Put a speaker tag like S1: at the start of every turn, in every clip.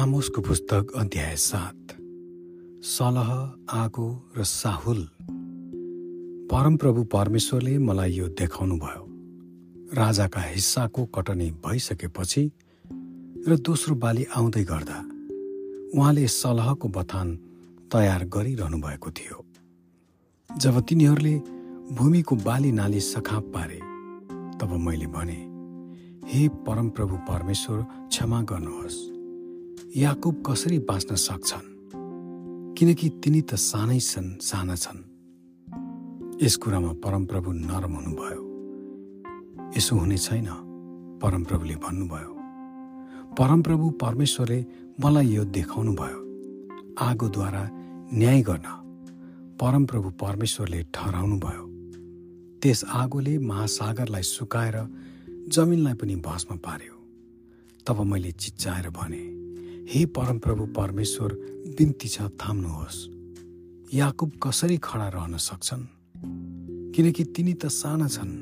S1: आमोसको पुस्तक अध्याय सात। सलह आगो र साहुल। परमप्रभु परमेश्वरले मलाई यो देखाउनु भयो राजाका हिस्साको कटनी भइसकेपछि र दोस्रो बाली आउँदै गर्दा उहाँले सलहको बथान तयार गरिरहनु भएको थियो। जब तिनीहरूले भूमिको बाली नाली सखाप पारे तब मैले भने हे परमप्रभु परमेश्वर क्षमा गर्नुहोस्। याकुब कसरी बाँच्न सक्छन्? किनकि तिनी त सानै छन् साना छन्। यस कुरामा परमप्रभु नरम हुनुभयो। यसो हुने छैन परमप्रभुले भन्नुभयो। परमप्रभु परमेश्वरले मलाई यो देखाउनु भयो। आगोद्वारा न्याय गर्न परमप्रभु परमेश्वरले ठहराउनु भयो। त्यस आगोले महासागरलाई सुकाएर जमिनलाई पनि भस्म पार्यो। तब मैले चिच्चाएर भने हे परमप्रभु परमेश्वर बिन्ती छ थाम्नुहोस्। याकुब कसरी खडा रहन सक्छन्? किनकि तिनी त साना छन्।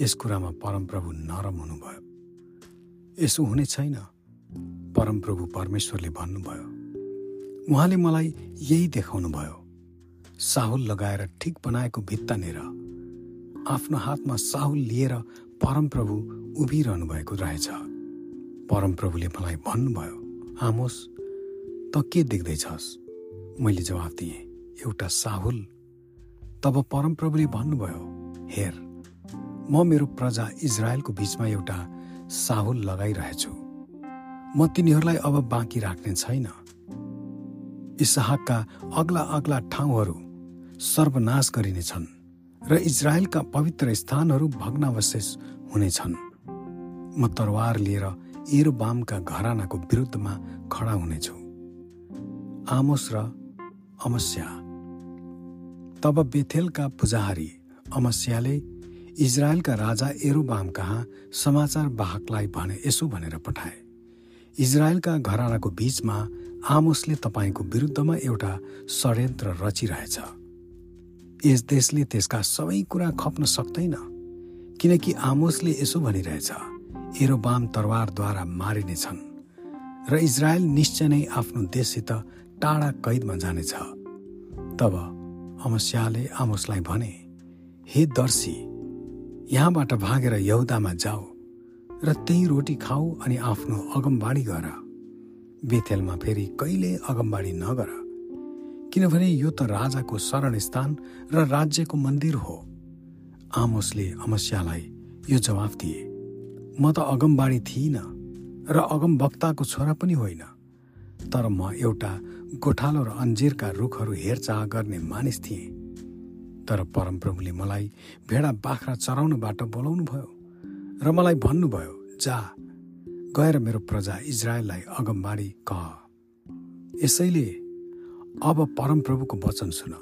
S1: यस कुरामा परमप्रभु नरम हुनुभयो। यसो हुने छैन परमप्रभु परमेश्वरले भन्नुभयो। उहाँले मलाई यही देखाउनु भयो साहुल लगाएर ठिक बनाएको भित्तानेर आफ्नो हातमा साहुल लिएर परमप्रभु उभिरहनु भएको रहेछ। परमप्रभुले मलाई भन्नुभयो आमोस त के देख्दैछस्? मैले जवाफ दिएँ एउटा साहुल। तब परमप्रभुले भन्नुभयो हेर म मेरो प्रजा इजरायलको बिचमा एउटा साहुल लगाइरहेछु। म तिनीहरूलाई अब बाँकी राख्ने छैन। इसहाकका अग्ला अग्ला ठाउँहरू सर्वनाश गरिनेछन् र इजरायलका पवित्र स्थानहरू भग्नावशेष हुनेछन्। म तरवार लिएर एरोबामका घरानाको विरुद्धमा खडा हुनेछु। आमोस र अमस्या। तब बेथेलका पुजाहारी अमस्याले इजरायलका राजा एरोबाम कहाँ समाचार वाहकलाई भने यसो भनेर पठाए। इजरायलका घरानाको बीचमा आमोसले तपाईँको विरुद्धमा एउटा षड्यन्त्र रचिरहेछ। यस देशले त्यसका सबै कुरा खप्न सक्दैन किनकि आमोसले यसो भनिरहेछ। एरोबाम तरवारद्वारा मारिनेछन् र इजरायल निश्चय नै आफ्नो देशसित टाढा कैदमा जानेछ। तब अमस्याले आमोसलाई भने हे दर्शी यहाँबाट भागेर यहुदामा जाऊ र त्यही रोटी खाऊ अनि आफ्नो अगमबाडी गर। बेथेलमा फेरि कहिले अगमबाडी नगर किनभने यो त राजाको शरण स्थान र राज्यको मन्दिर हो। आमोसले अमस्यालाई यो जवाफ दिए। म त अगमबाडी थिइनँ र अगम वक्ताको छोरा पनि होइन। तर म एउटा गोठालो र अन्जिरका रुखहरू हेरचाह गर्ने मानिस थिएँ। तर परमप्रभुले मलाई भेडा बाख्रा चराउनबाट बोलाउनु भयो र मलाई भन्नुभयो जा गएर मेरो प्रजा इजरायललाई अगमबाडी कह। यसैले अब परमप्रभुको वचन सुन।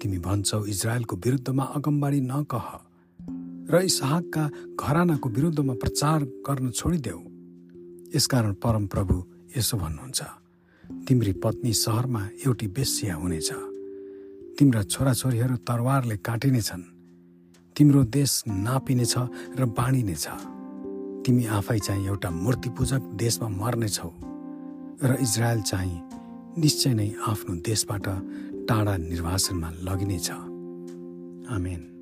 S1: तिमी भन्छौ इजरायलको विरुद्धमा अगमबाडी नकह। र इसहाकका घरानाको विरुद्धमा प्रचार गर्न छोडिदेऊ। यसकारण परमप्रभु यसो भन्नुहुन्छ तिम्री पत्नी सहरमा एउटी बेस्या हुनेछ। तिम्रा छोराछोरीहरू तरवारले काटिनेछन्। तिम्रो देश नापिनेछ र बाँडिनेछ। तिमी आफै चाहिँ एउटा मूर्तिपूजक देशमा मर्नेछौ र इजरायल चाहिँ निश्चय नै आफ्नो देशबाट टाढा निर्वासनमा लगिनेछ। आमेन।